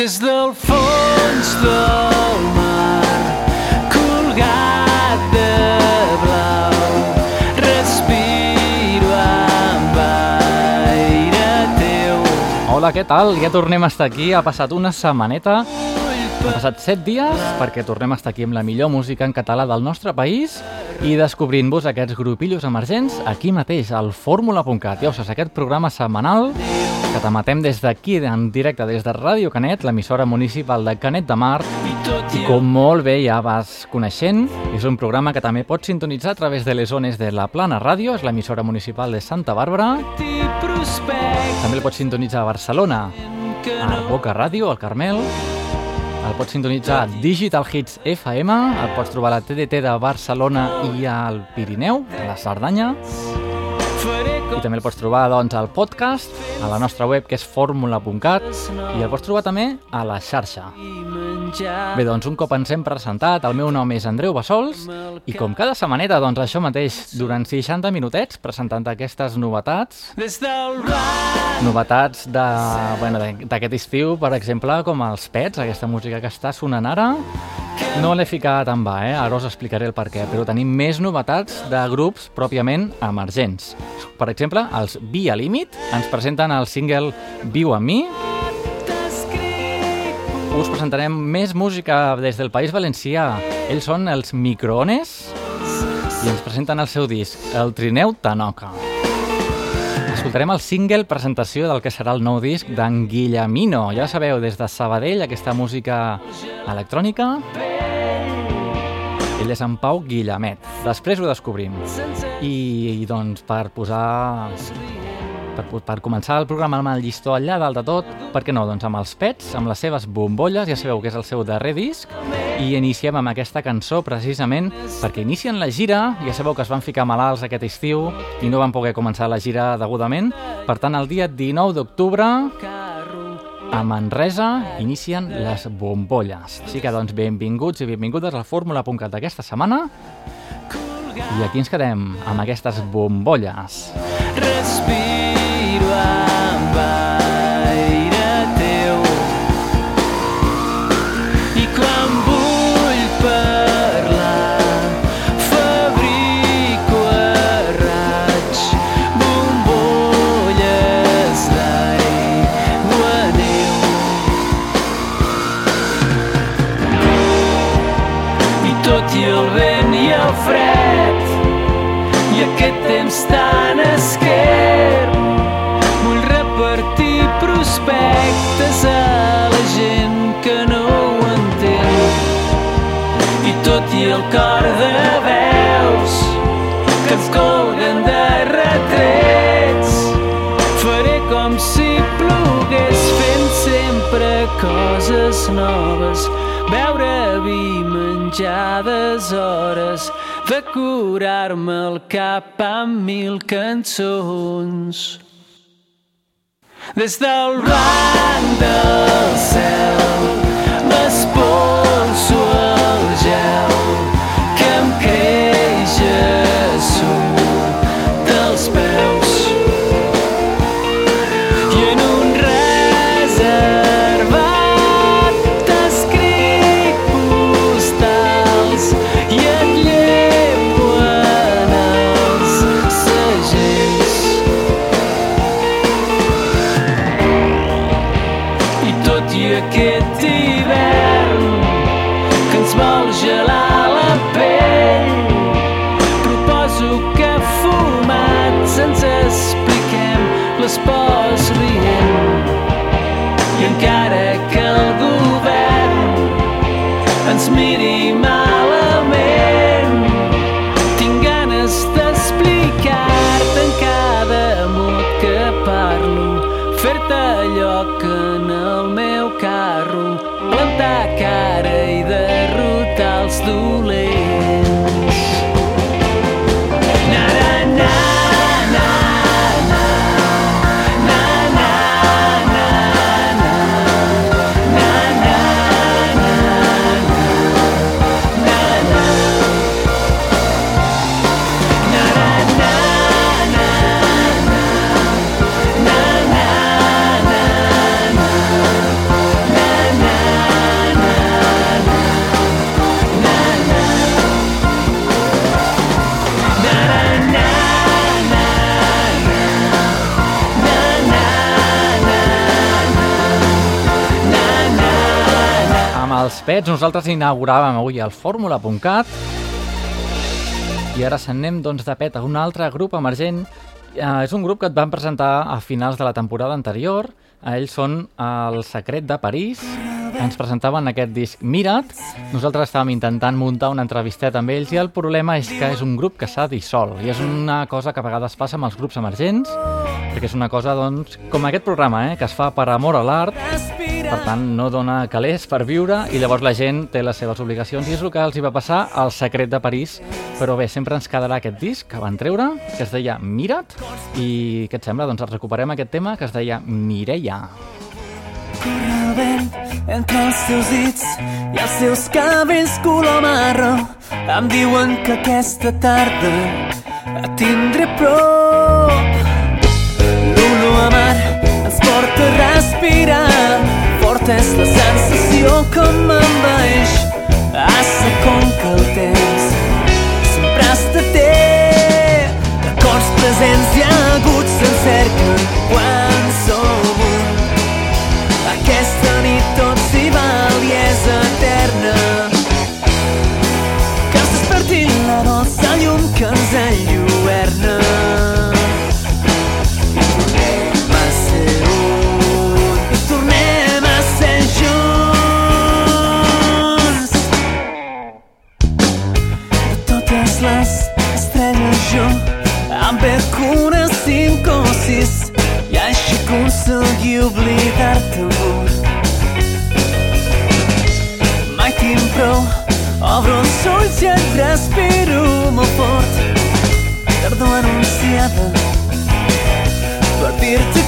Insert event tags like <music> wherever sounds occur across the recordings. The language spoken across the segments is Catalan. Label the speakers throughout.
Speaker 1: des del fons del mar, colgat de blau, respiro amb aire teu.
Speaker 2: Hola, què tal? Ja tornem a estar aquí, ha passat una setmaneta, han passat 7 dies perquè tornem a estar aquí amb la millor música en català del nostre país i descobrint-vos aquests grupillos emergents aquí mateix, al fórmula.cat. Ja ho saps, aquest programa setmanal que t'emetem des d'aquí, en directe, des de Ràdio Canet, l'emissora municipal de Canet de Mar, i com molt bé ja vas coneixent, és un programa que també pots sintonitzar a través de les zones de la Plana Ràdio, és l'emissora municipal de Santa Bàrbara, també el pots sintonitzar a Barcelona, a Boca Ràdio, al Carmel, el pots sintonitzar a Digital Hits FM, el pots trobar a la TDT de Barcelona i al Pirineu, a la Cerdanya, i també el pots trobar doncs, al podcast, a la nostra web que és fórmula.cat i el pots trobar també a la xarxa. Bé, doncs un cop ens hem presentat, el meu nom és Andreu Bassols i com cada setmaneta, doncs això mateix, durant 60 minutets, presentant aquestes novetats, novetats de, bueno, d'aquest estiu, per exemple, com els Pets, aquesta música que està sonant ara. No l'he ficat en va, eh? ara us explicaré el per què, però tenim més novetats de grups pròpiament emergents. Per exemple, els Via Límit ens presenten el single Viu amb mi, us presentarem més música des del País Valencià. Ells són els Microones i ens presenten el seu disc, El Trineu Tanoca. Escoltarem el single presentació del que serà el nou disc d'en Guillemino. Ja sabeu, des de Sabadell, aquesta música electrònica. Ell és en Pau Guillemet. Després ho descobrim. I, doncs, per posar per, per començar el programa amb el llistó allà dalt de tot, per què no? Doncs amb els Pets, amb les seves bombolles, ja sabeu que és el seu darrer disc, i iniciem amb aquesta cançó precisament perquè inicien la gira, ja sabeu que es van ficar malalts aquest estiu i no van poder començar la gira degudament, per tant el dia 19 d'octubre a Manresa inicien les bombolles. Així que doncs benvinguts i benvingudes al Fórmula.cat d'aquesta setmana i aquí ens quedem amb aquestes bombolles.
Speaker 1: respiro lua. Coses noves beure vi menjar hores de curar-me el cap amb mil cançons. Des del blanc del cel m'espolso el gel que em creix a sota dels peus
Speaker 2: pets, nosaltres inauguràvem avui el fórmula.cat i ara se'n doncs, de pet a un altre grup emergent. Eh, és un grup que et van presentar a finals de la temporada anterior. Ells són el Secret de París. Ens presentaven aquest disc Mira't. Nosaltres estàvem intentant muntar una entrevisteta amb ells i el problema és que és un grup que s'ha dissolt. I és una cosa que a vegades passa amb els grups emergents, perquè és una cosa, doncs, com aquest programa, eh, que es fa per amor a l'art per tant no dona calés per viure i llavors la gent té les seves obligacions i és el que els hi va passar al Secret de París. Però bé, sempre ens quedarà aquest disc que van treure, que es deia Mira't i què et sembla? Doncs recuperem aquest tema que es deia Mireia.
Speaker 1: Corre el vent entre els seus dits i els seus cabells color marró em diuen que aquesta tarda et tindré prop. L'olor a mar ens porta a respirar És la sensació que m'envaeix Assa com que el temps sempre està té Records presents i aguts s'encerquen quan aconseguir oblidar-te amor. Mai tinc prou obro els ulls i et respiro molt fort tardor anunciada per dir-te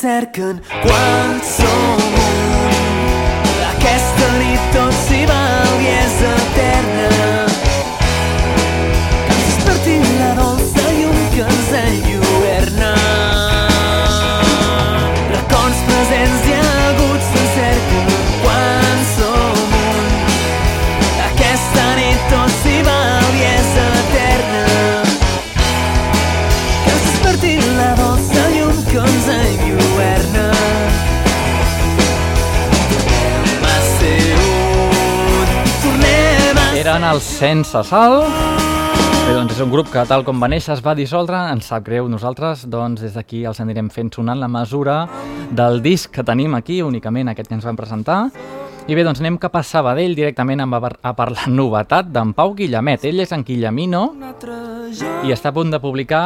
Speaker 1: aguts s'encerquen
Speaker 2: Sense Sal. Bé, doncs és un grup que, tal com va néixer, es va dissoldre. Ens sap greu. Nosaltres, doncs, des d'aquí els anirem fent sonar la mesura del disc que tenim aquí, únicament aquest que ens van presentar. I bé, doncs anem cap a Sabadell directament amb a, par- a per la <laughs> novetat d'en Pau Guillemet. Ell és en Guillemino i està a punt de publicar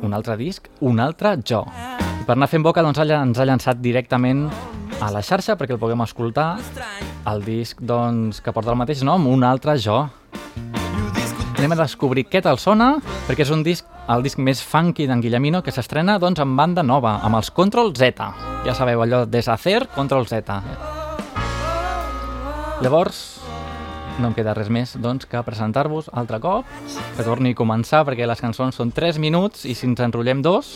Speaker 2: un altre disc, un altre jo. I per anar fent boca doncs, ens ha llançat directament a la xarxa perquè el puguem escoltar el disc doncs, que porta el mateix nom, un altre jo. Anem a descobrir què tal sona, perquè és un disc, el disc més funky d'en Guillemino, que s'estrena doncs, en banda nova, amb els Control Z. Ja sabeu, allò, deshacer, Control Z. Llavors, no em queda res més doncs, que presentar-vos altre cop, que torni a començar, perquè les cançons són 3 minuts i si ens enrotllem dos,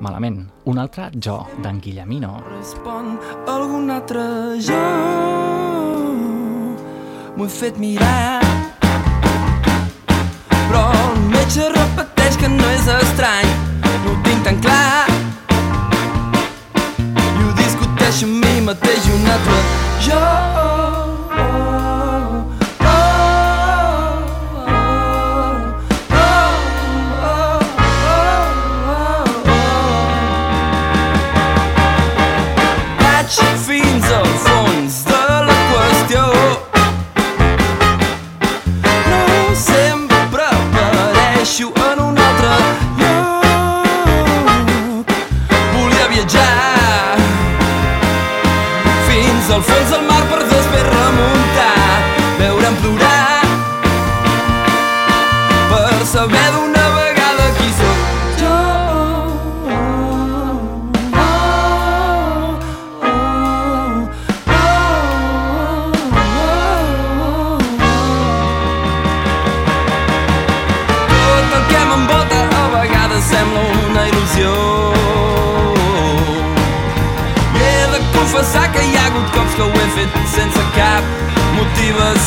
Speaker 2: malament. Un altre jo, d'en Guillemino.
Speaker 1: respon algun altre jo. M'ho he fet mirar, metge repeteix que no és estrany, no ho tinc tan clar. I ho discuteixo amb mi mateix un altre jo.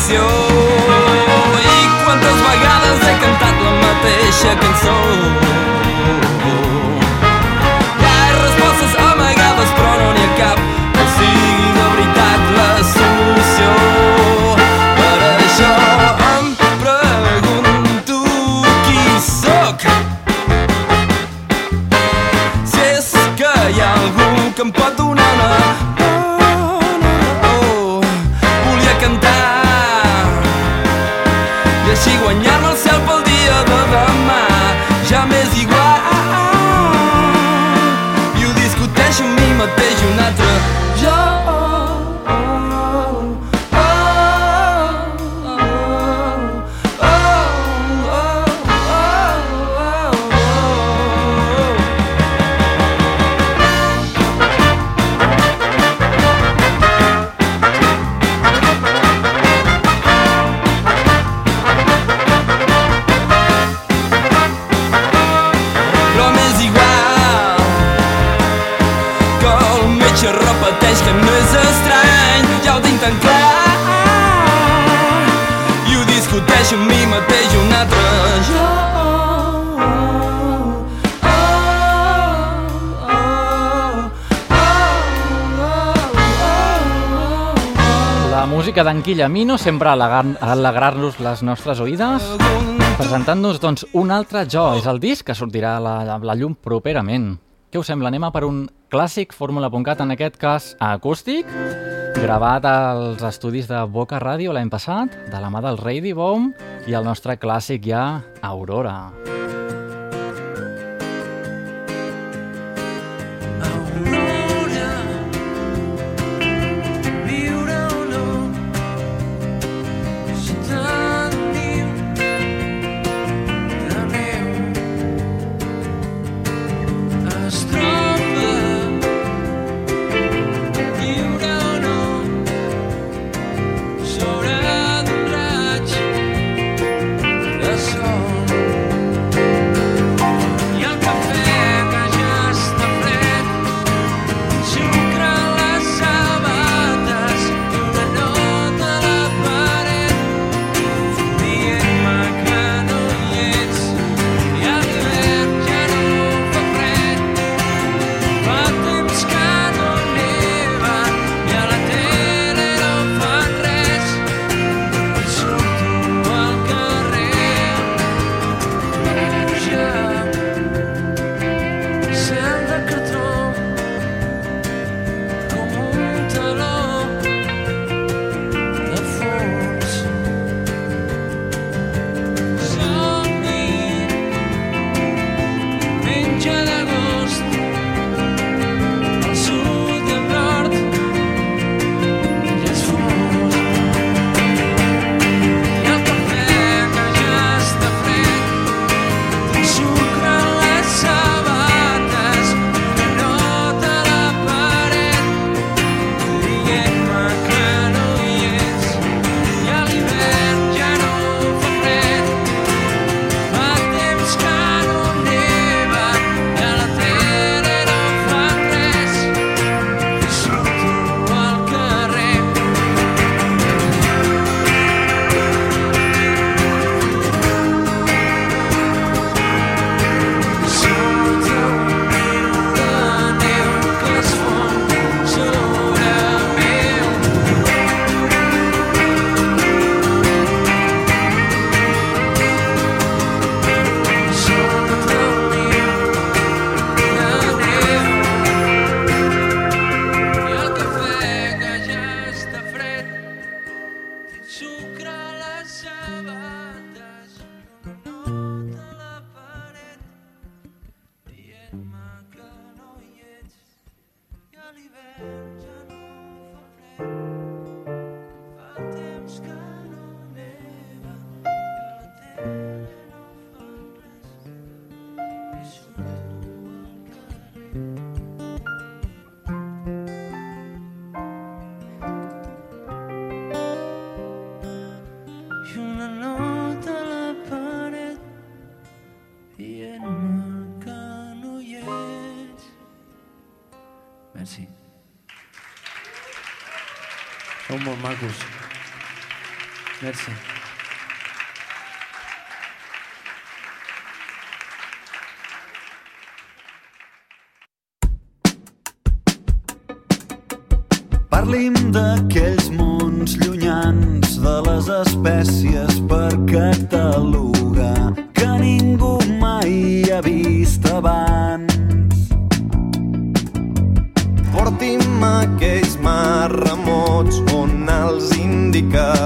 Speaker 3: canción. Guillemino, sempre alegrar-nos les nostres oïdes, presentant-nos doncs, un altre jo. És el disc que sortirà a la, a la llum properament. Què us sembla? Anem a per un clàssic Fórmula.cat, en aquest cas acústic, gravat als estudis de Boca Ràdio l'any passat, de la mà del Rei Dibom i el nostre clàssic ja, Aurora.
Speaker 1: Aurora.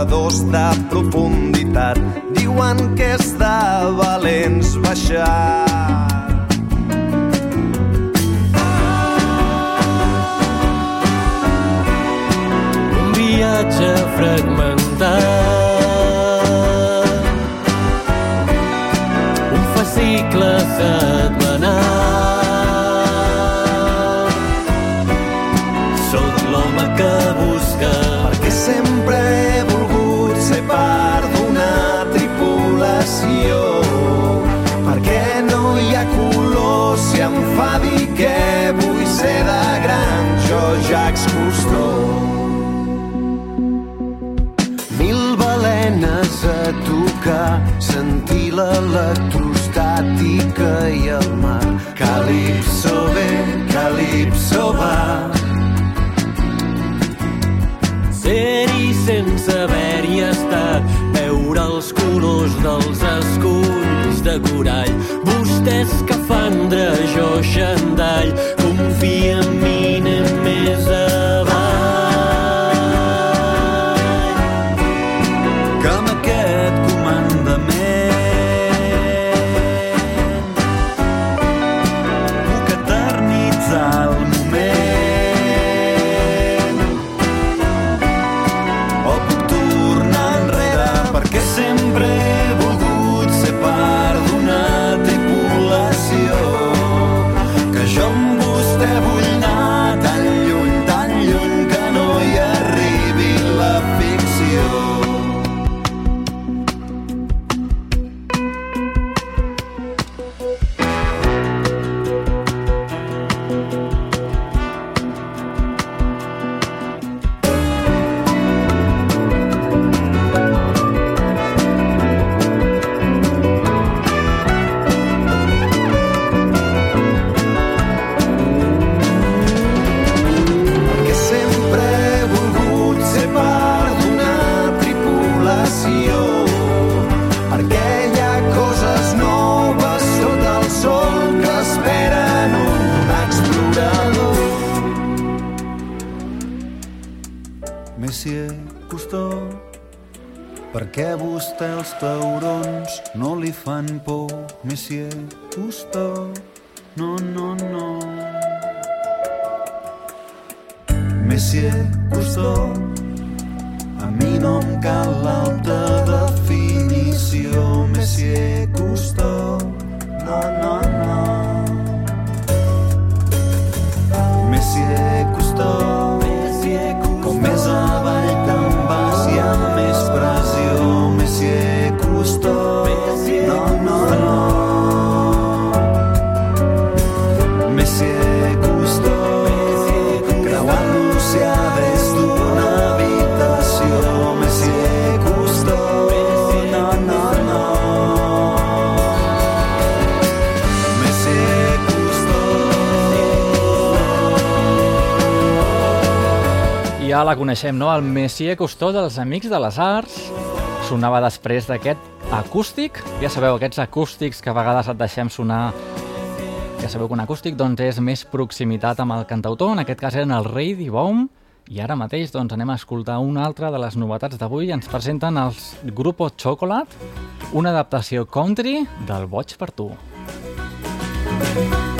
Speaker 4: Indicadors de profunditat diuen que és de valents baixar.
Speaker 5: Un viatge fragmentat Un fascicle setmanal
Speaker 4: jo, Jacques Cousteau.
Speaker 6: Mil balenes a tocar, sentir l'electrostàtica i el mar. Calipso ve, calipso va.
Speaker 5: Ser-hi sense haver-hi estat, veure els colors dels esculls de corall. Vostè escafandre, jo xandall,
Speaker 2: coneixem, no? El Messier Costó dels Amics de les Arts. Sonava després d'aquest acústic. Ja sabeu, aquests acústics que a vegades et deixem sonar ja sabeu que un acústic doncs, és més proximitat amb el cantautor, en aquest cas eren el Rei Dibaum, i ara mateix doncs, anem a escoltar una altra de les novetats d'avui. Ens presenten els Grupo Chocolate, una adaptació country del Boig per tu.
Speaker 7: A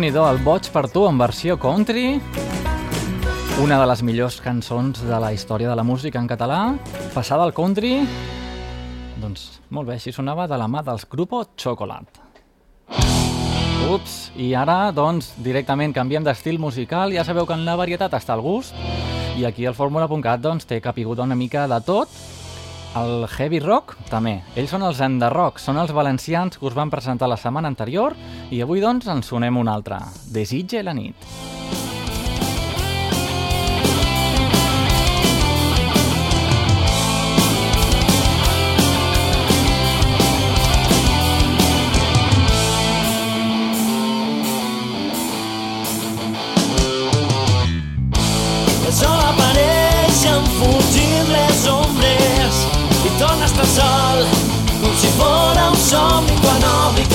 Speaker 2: nhi el Boig per tu en versió country. Una de les millors cançons de la història de la música en català. Passada al country... Doncs molt bé, així sonava de la mà dels Grupo Chocolate. Ups, i ara, doncs, directament canviem d'estil musical. Ja sabeu que en la varietat està el gust. I aquí al fórmula.cat doncs, té capigut una mica de tot. El heavy rock, també. Ells són els Enderrock, són els valencians que us van presentar la setmana anterior i avui, doncs, en sonem un altre. Desitge la nit.
Speaker 8: El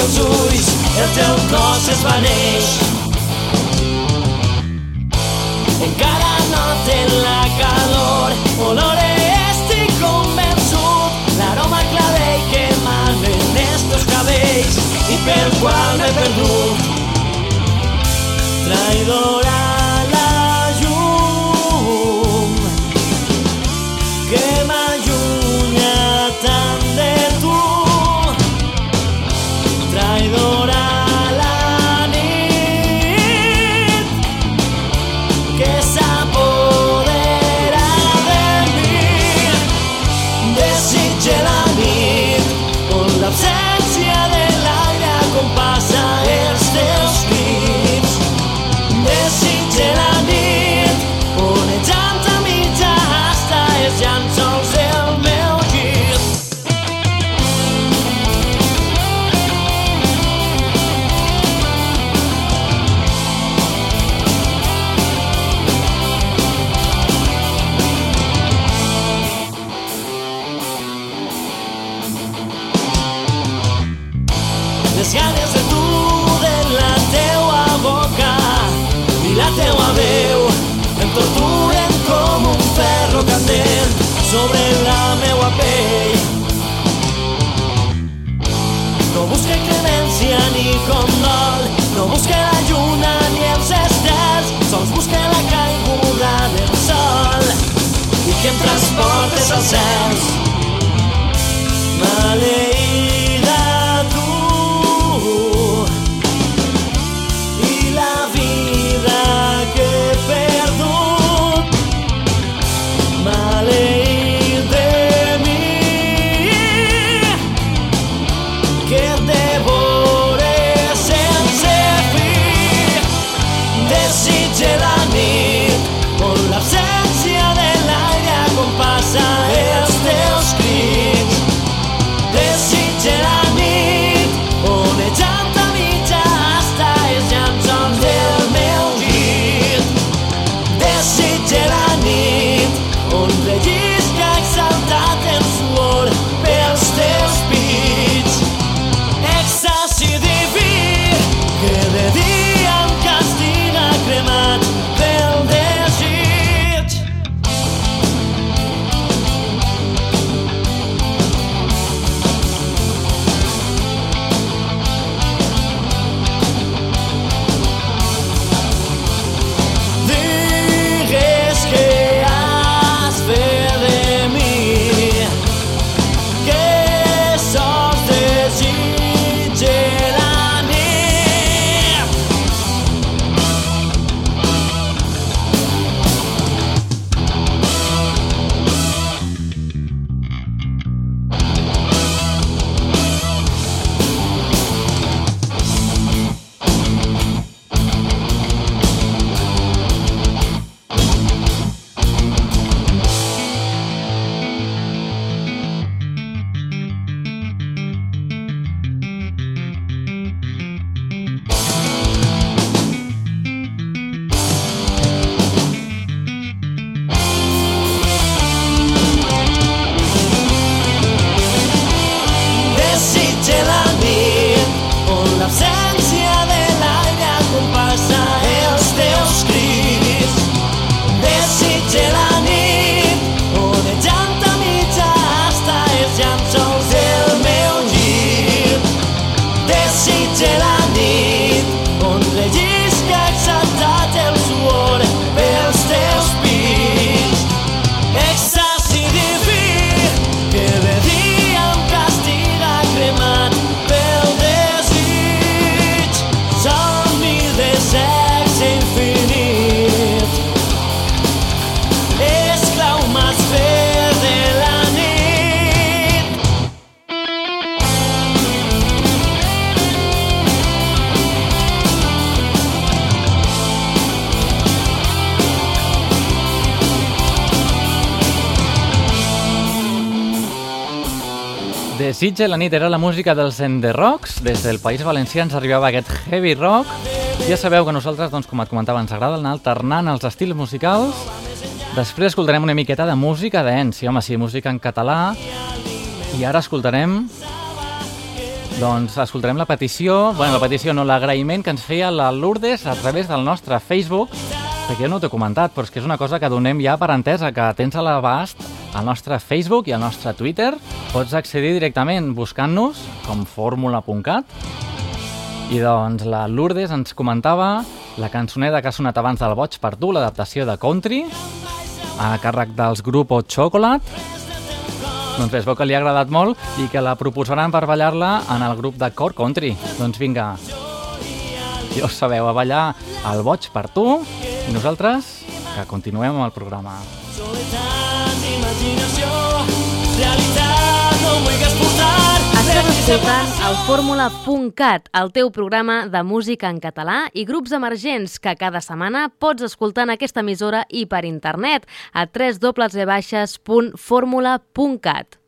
Speaker 8: els ulls el teu cos es vaneix encara no té la calor olor estic convençut l'aroma clavell que emanen estos cabells i pel qual m'he perdut traïdora Montes aos céus. Malei Desitge la nit
Speaker 2: era la música dels Ende Rocks. Des del País Valencià ens arribava aquest heavy rock. Ja sabeu que nosaltres, doncs, com et comentava, ens agrada anar alternant els estils musicals. Després escoltarem una miqueta de música dance, sí, home, sí, música en català. I ara escoltarem... Doncs escoltarem la petició, bueno, la petició no, l'agraïment que ens feia la Lourdes a través del nostre Facebook, perquè jo no t'he comentat, però és que és una cosa que donem ja per entesa, que tens a l'abast al nostre Facebook i al nostre Twitter. Pots accedir directament buscant-nos com fórmula.cat i doncs la Lourdes ens comentava la cançoneta que ha sonat abans del Boig per tu, l'adaptació de Country, a càrrec dels Grupo Chocolate. Doncs bé, es veu que li ha agradat molt i que la proposaran per ballar-la en el grup de Core Country. Doncs vinga, ja sabeu, a ballar el Boig per tu i nosaltres que continuem amb el programa.
Speaker 9: Estàs escoltant el fórmula.cat, el teu programa de música en català i grups emergents que cada setmana pots escoltar en aquesta emissora i per internet a www.formula.cat.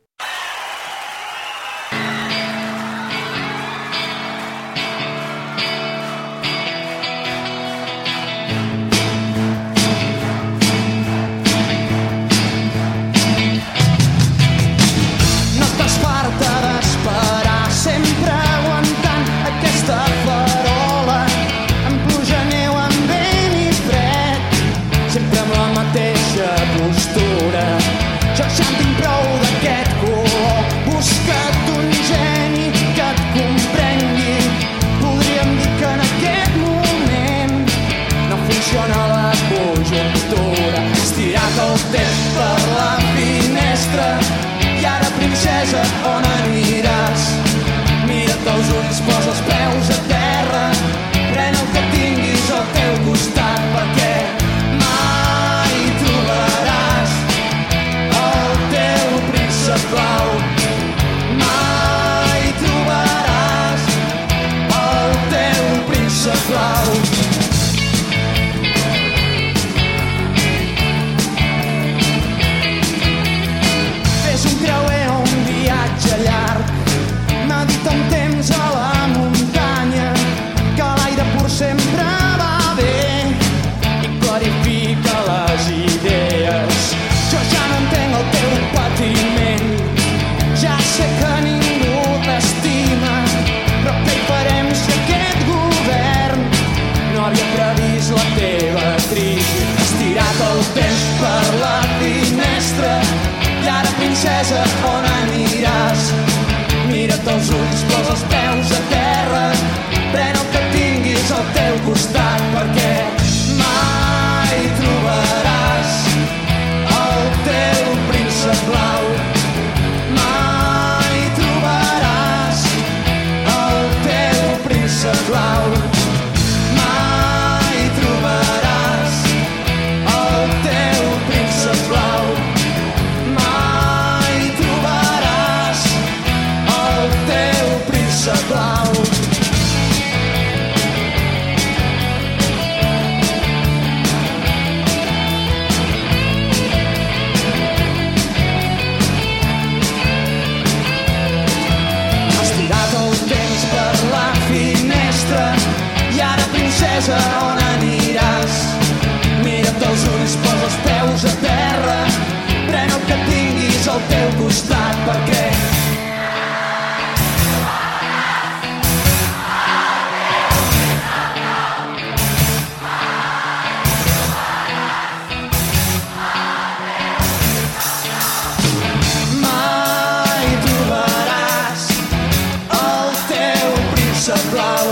Speaker 4: blau.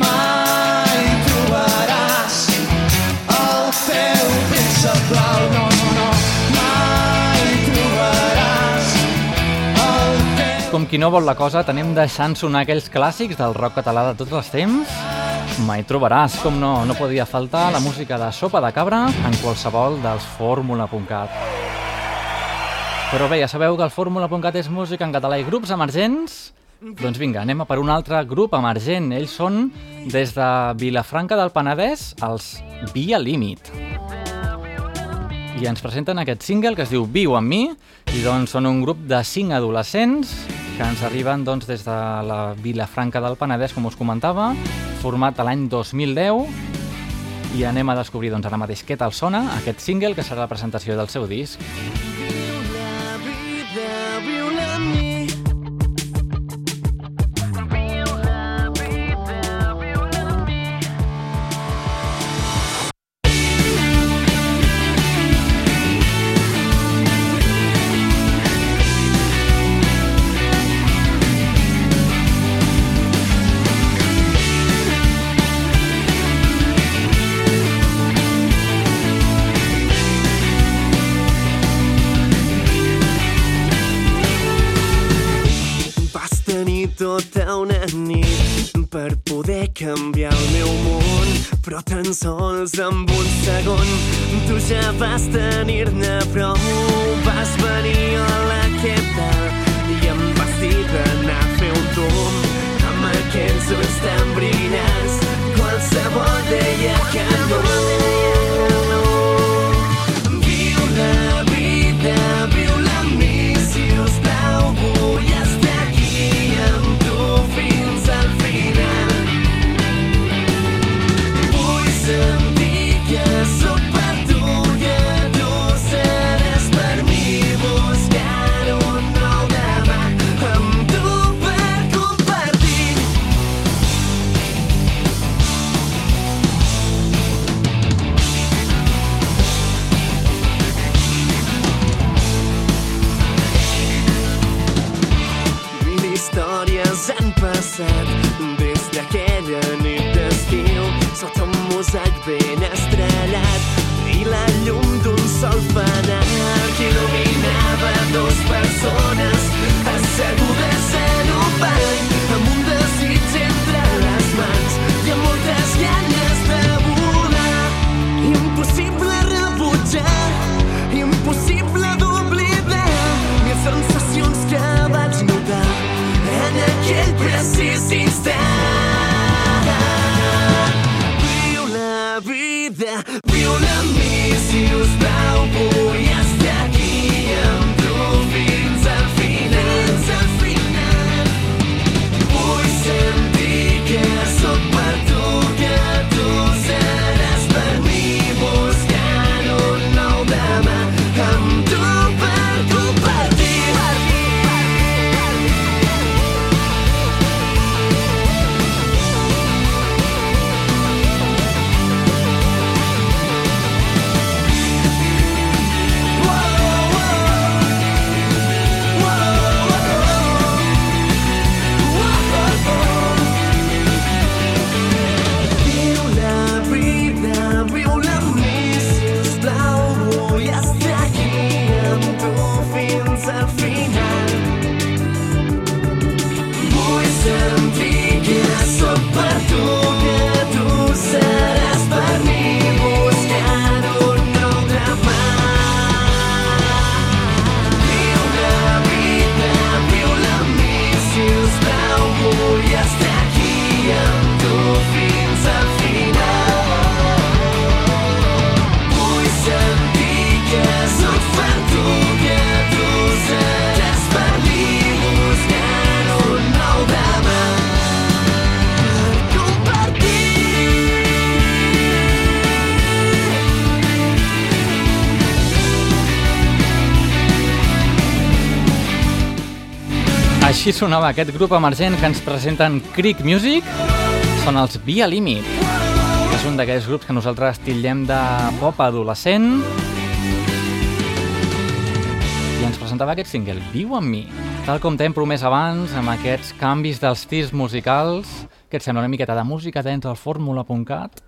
Speaker 4: Mai trobaràs el teu príncep blau. No, no, no. Mai trobaràs el teu...
Speaker 2: Com qui no vol la cosa, tenim deixant sonar aquells clàssics del rock català de tots els temps. Mai trobaràs, com no, no podia faltar la música de Sopa de Cabra en qualsevol dels fórmula.cat. Però bé, ja sabeu que el fórmula.cat és música en català i grups emergents. Doncs vinga, anem a per un altre grup emergent. Ells són des de Vilafranca del Penedès, els Via Límit. I ens presenten aquest single que es diu Viu amb mi, i doncs són un grup de cinc adolescents que ens arriben doncs, des de la Vilafranca del Penedès, com us comentava, format a l'any 2010, i anem a descobrir doncs, ara mateix què tal sona aquest single que serà la presentació del seu disc.
Speaker 1: canviar el meu món, però tan sols amb un segon tu ja vas tenir-ne prou. Vas venir a la queda i em vas dir d'anar a fer un tomb amb aquests ulls tan brillants
Speaker 2: Així sonava aquest grup emergent que ens presenten Creek Music. Són els Via Límit. És un d'aquells grups que nosaltres estillem de pop adolescent. I ens presentava aquest single, Viu amb mi. Tal com t'hem promès abans, amb aquests canvis dels tirs musicals, que et sembla una miqueta de música dins del fórmula.cat,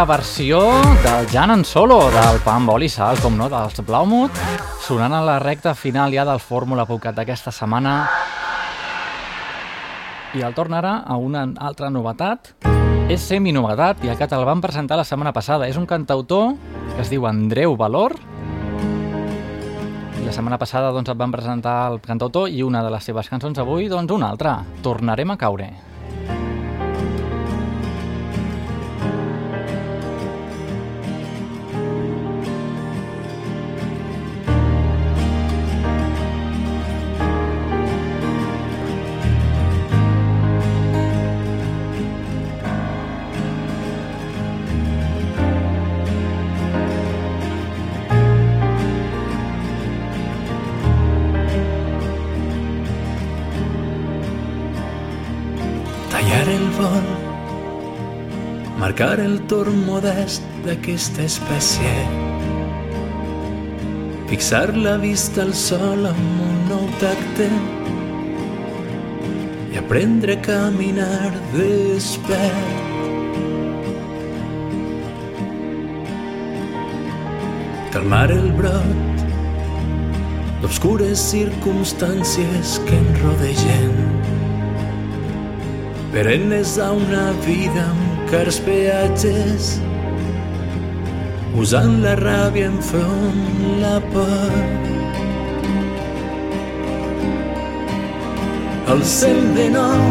Speaker 2: versió del Jan en solo, del Pan Bol i Sal, com no, dels Blaumut, sonant a la recta final ja del Fórmula Pucat d'aquesta setmana. I el tornarà a una altra novetat. És semi-novetat, ja que te'l van presentar la setmana passada. És un cantautor que es diu Andreu Valor, i la setmana passada doncs, et van presentar el cantautor i una de les seves cançons avui, doncs una altra, Tornarem a caure.
Speaker 10: Marcar el torn modest d'aquesta espècie, fixar la vista al sol amb un nou tacte i aprendre a caminar despert. Calmar el brot d'obscures circumstàncies que en rodegen perennes a una vida cars peatges, usant la ràbia enfront la por. Al cel de nou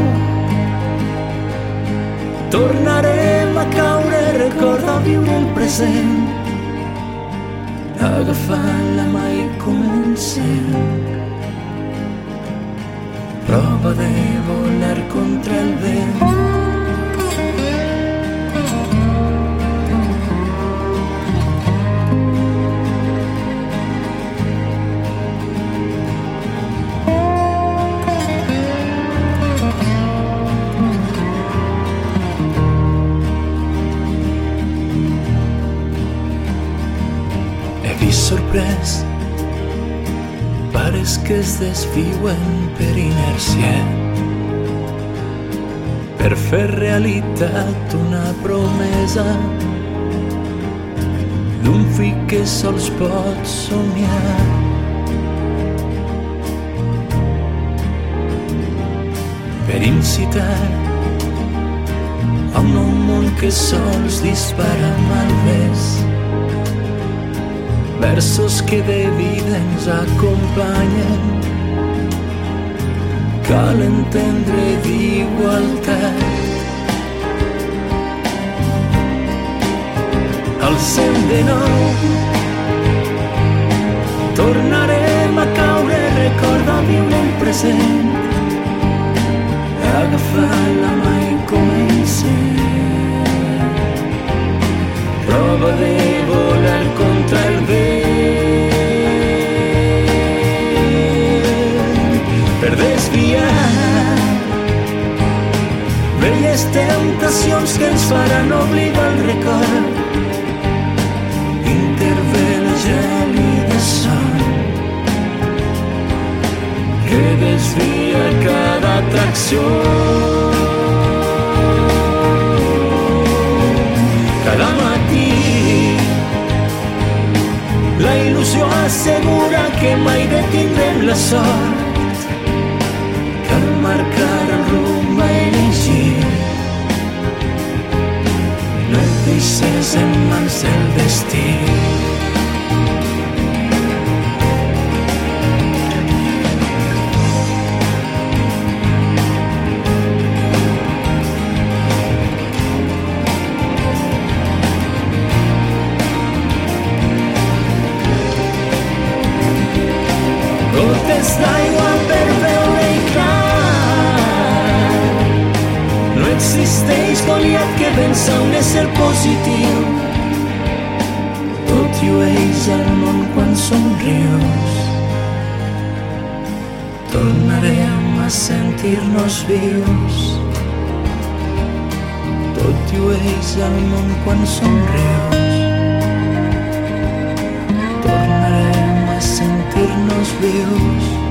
Speaker 10: tornarem a caure, recorda viure el present, agafant la mà i comencem prova de volar contra el vent. Sorprès pares que es desviuen per inèrcia. Per fer realitat una promesa. D'un fill que sols pot somiar. Per incitar a un nou món que sols dispara malvés versos que de vida ens acompanyen. Cal entendre d'igualtat. Al cel de nou tornarem a caure, recorda viure el present. Agafar la mà i comencem. Prova de volar temptacions que ens faran oblidar el record. Intervé la gèlida son que desvia cada atracció. Cada matí la il·lusió assegura que mai detindrem la sort. Cal marcar et deixes en mans del destí gotes No existeix Goliat que vença un ésser positiu. Tot llueix al món quan somrius. Tornarem a sentir-nos vius. Tot llueix al món quan somrius. Tornarem a sentir-nos vius.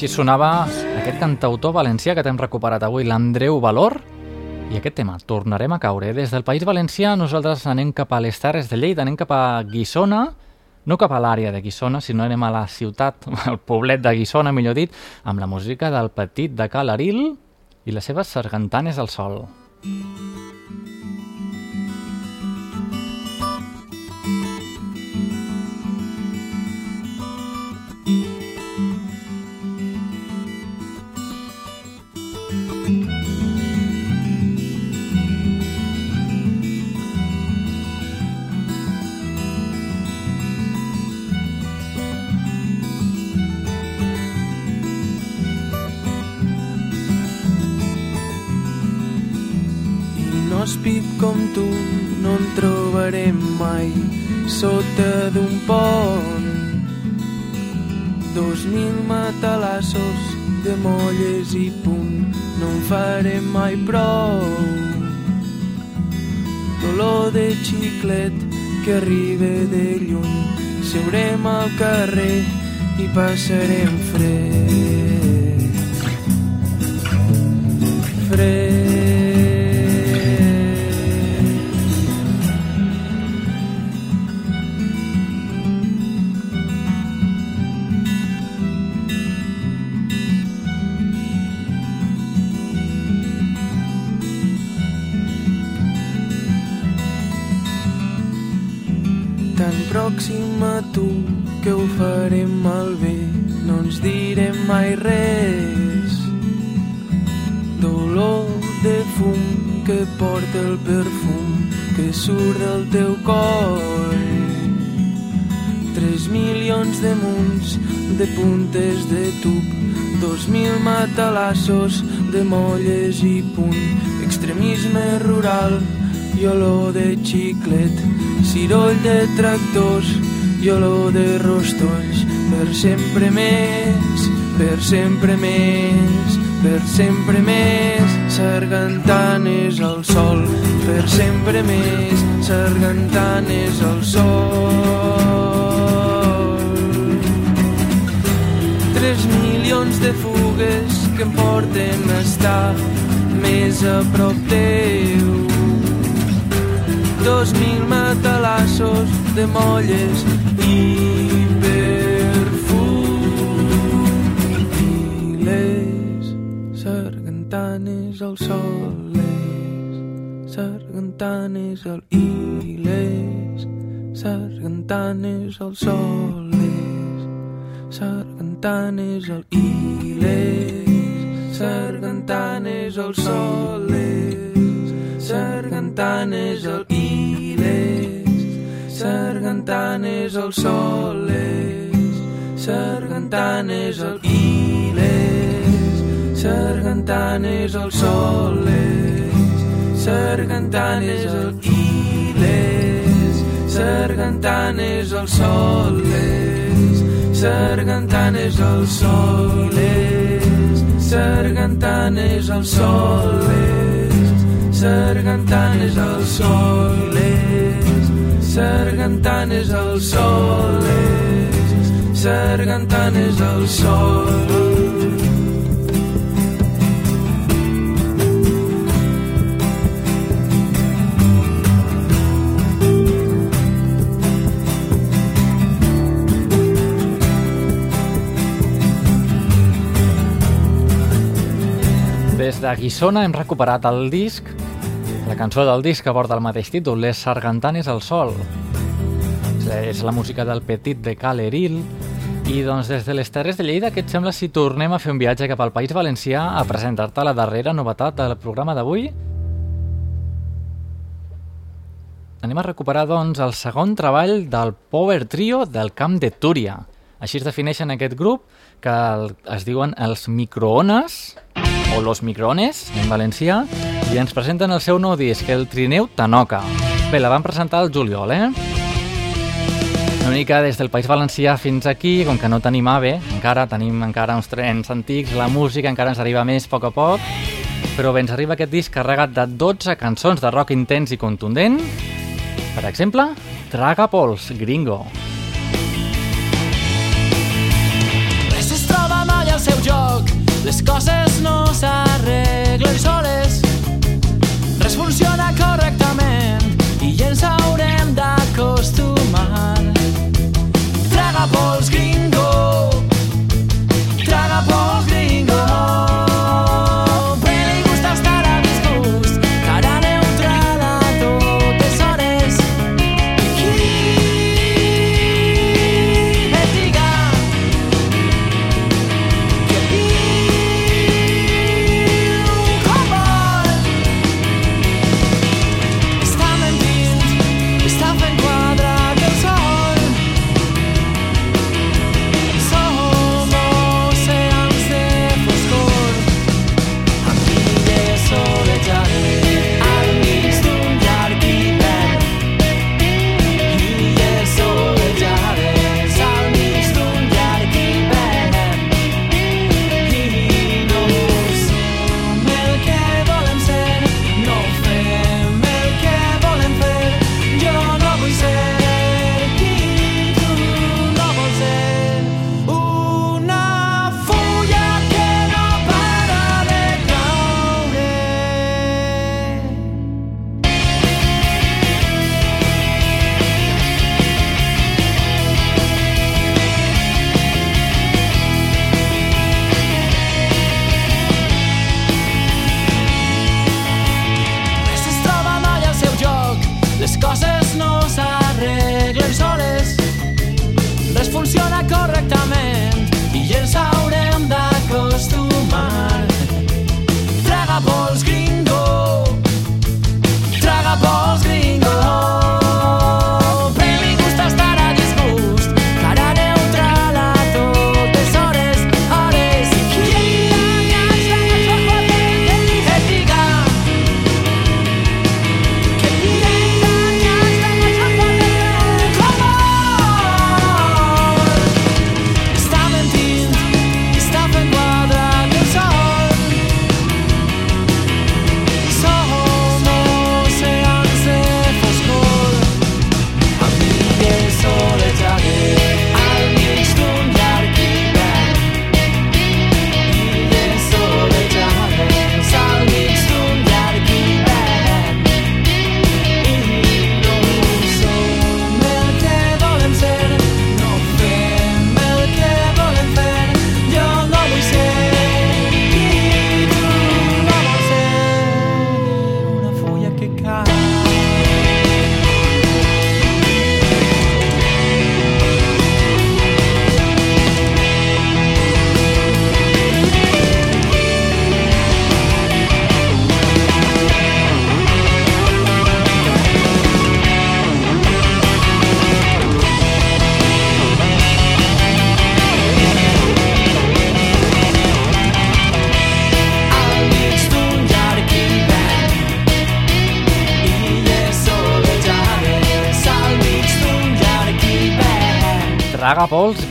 Speaker 2: Així sonava aquest cantautor valencià que t'hem recuperat avui, l'Andreu Valor, i aquest tema, tornarem a caure. Des del País Valencià nosaltres anem cap a les Terres de Lleida, anem cap a Guissona, no cap a l'àrea de Guissona, sinó anem a la ciutat, <laughs> al poblet de Guissona, millor dit, amb la música del petit de Cal Aril i les seves sargantanes al sol.
Speaker 11: Inhòspit com tu no en trobarem mai sota d'un pont. Dos mil matalassos de molles i punt no en farem mai prou. Dolor de xiclet que arriba de lluny seurem al carrer i passarem fred. Fred. Tu que ho farem malbé, no ens direm mai res. Dolor de fum que porta el perfum que surt del teu coll. Tres milions de munts de puntes de tub, dos mil matalassos de molles i punt, extremisme rural i olor de xiclet, ciroll de tractors i olor de rostolls, per sempre més, per sempre més, per sempre més, sargantanes al sol, per sempre més, sargantanes al sol. Tres milions de fugues que em porten a estar més a prop teu. Dos mil matalassos de molles sargantanes al sol, les sargantanes al... I les sargantanes al sol, les sargantanes al... I les sargantanes al sol, les sargantanes al... I les sargantanes al sol, les sargantanes al... I les sargantanes al sol, les sargantanes al... I les sargantanes al sol, les sargantanes al sol, les sargantanes al sol, les sargantanes al sol, les sargantanes al sol, les sargantanes al sol.
Speaker 2: Des de Guissona hem recuperat el disc, la cançó del disc que porta el mateix títol, Les sargantanes al sol. És la música del Petit de Cal Eril. I doncs des de les Terres de Lleida, què et sembla si tornem a fer un viatge cap al País Valencià a presentar-te la darrera novetat del programa d'avui? Anem a recuperar, doncs, el segon treball del Power Trio del Camp de Túria. Així es defineixen aquest grup, que es diuen els microones, o los micrones, en valencià, i ens presenten el seu nou disc, el Trineu Tanoca. Bé, la van presentar el juliol, eh? Una mica des del País Valencià fins aquí, com que no tenim AVE, encara tenim encara uns trens antics, la música encara ens arriba més a poc a poc, però bé, ens arriba aquest disc carregat de 12 cançons de rock intens i contundent. Per exemple, Traga Pols, Gringo.
Speaker 8: Res es troba mai al seu Les coses no s'arreglen soles, funciona correctament i ens haurem d'acostumar. Traga pols gringo, traga pols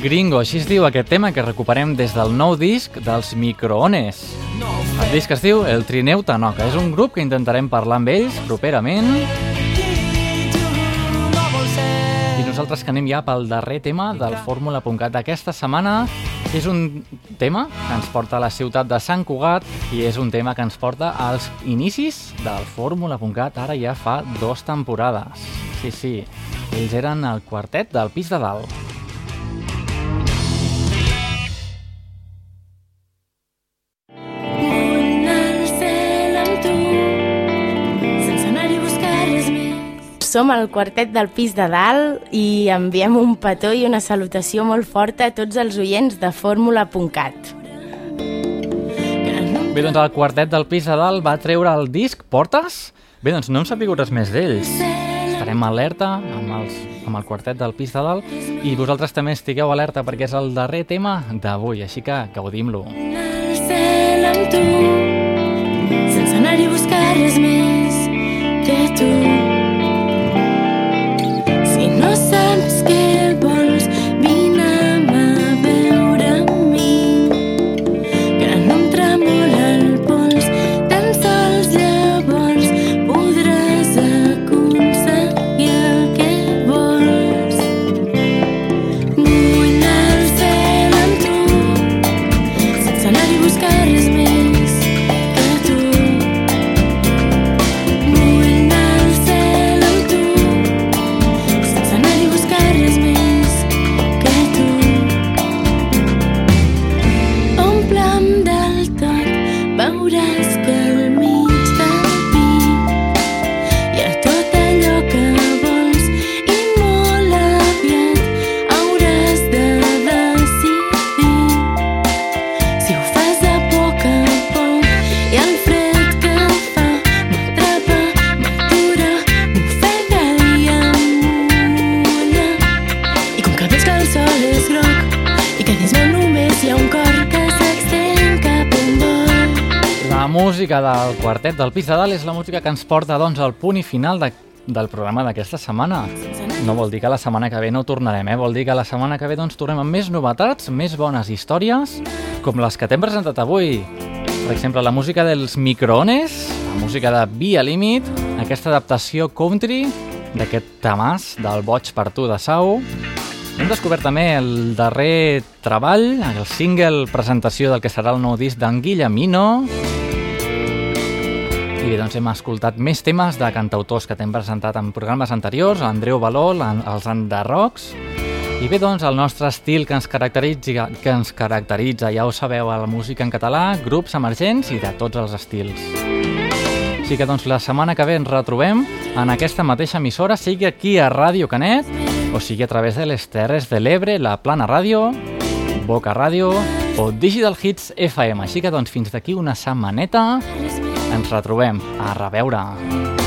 Speaker 8: Gringo,
Speaker 2: així es diu aquest tema que recuperem des del nou disc dels Microones. El disc es diu El Trineu Tanoca. És un grup que intentarem parlar amb ells properament i nosaltres que anem ja pel darrer tema del Fórmula.cat d'aquesta setmana. És un tema que ens porta a la ciutat de Sant Cugat i és un tema que ens porta als inicis del Fórmula.cat ara ja fa dues temporades. Sí, sí, ells eren el quartet del pis de dalt.
Speaker 12: Som el quartet del pis de dalt i enviem un petó i una salutació molt forta a tots els oients de fórmula.cat.
Speaker 2: Bé, doncs el quartet del pis de dalt va treure el disc Portes? Bé, doncs no hem sabut res més d'ells. Estarem alerta amb, els, amb el quartet del pis de dalt i vosaltres també estigueu alerta perquè és el darrer tema d'avui, així que gaudim-lo.
Speaker 13: Sense anar-hi a buscar res més que tu. Saps
Speaker 2: quartet del Pis de Dalt és la música que ens porta doncs, al punt i final de, del programa d'aquesta setmana. No vol dir que la setmana que ve no tornarem, eh? vol dir que la setmana que ve doncs, tornem amb més novetats, més bones històries, com les que t'hem presentat avui. Per exemple, la música dels microones, la música de Via Límit, aquesta adaptació country d'aquest tamàs del Boig per tu de Sau. Hem descobert també el darrer treball, el single presentació del que serà el nou disc d'en Guillemino. I doncs hem escoltat més temes de cantautors que t'hem presentat en programes anteriors, Andreu Balol, els Andarrocs, i bé, doncs, el nostre estil que ens caracteritza, que ens caracteritza ja ho sabeu, a la música en català, grups emergents i de tots els estils. Així que, doncs, la setmana que ve ens retrobem en aquesta mateixa emissora, sigui aquí a Ràdio Canet, o sigui a través de les Terres de l'Ebre, la Plana Ràdio, Boca Ràdio o Digital Hits FM. Així que, doncs, fins d'aquí una setmaneta ens retrobem. A reveure.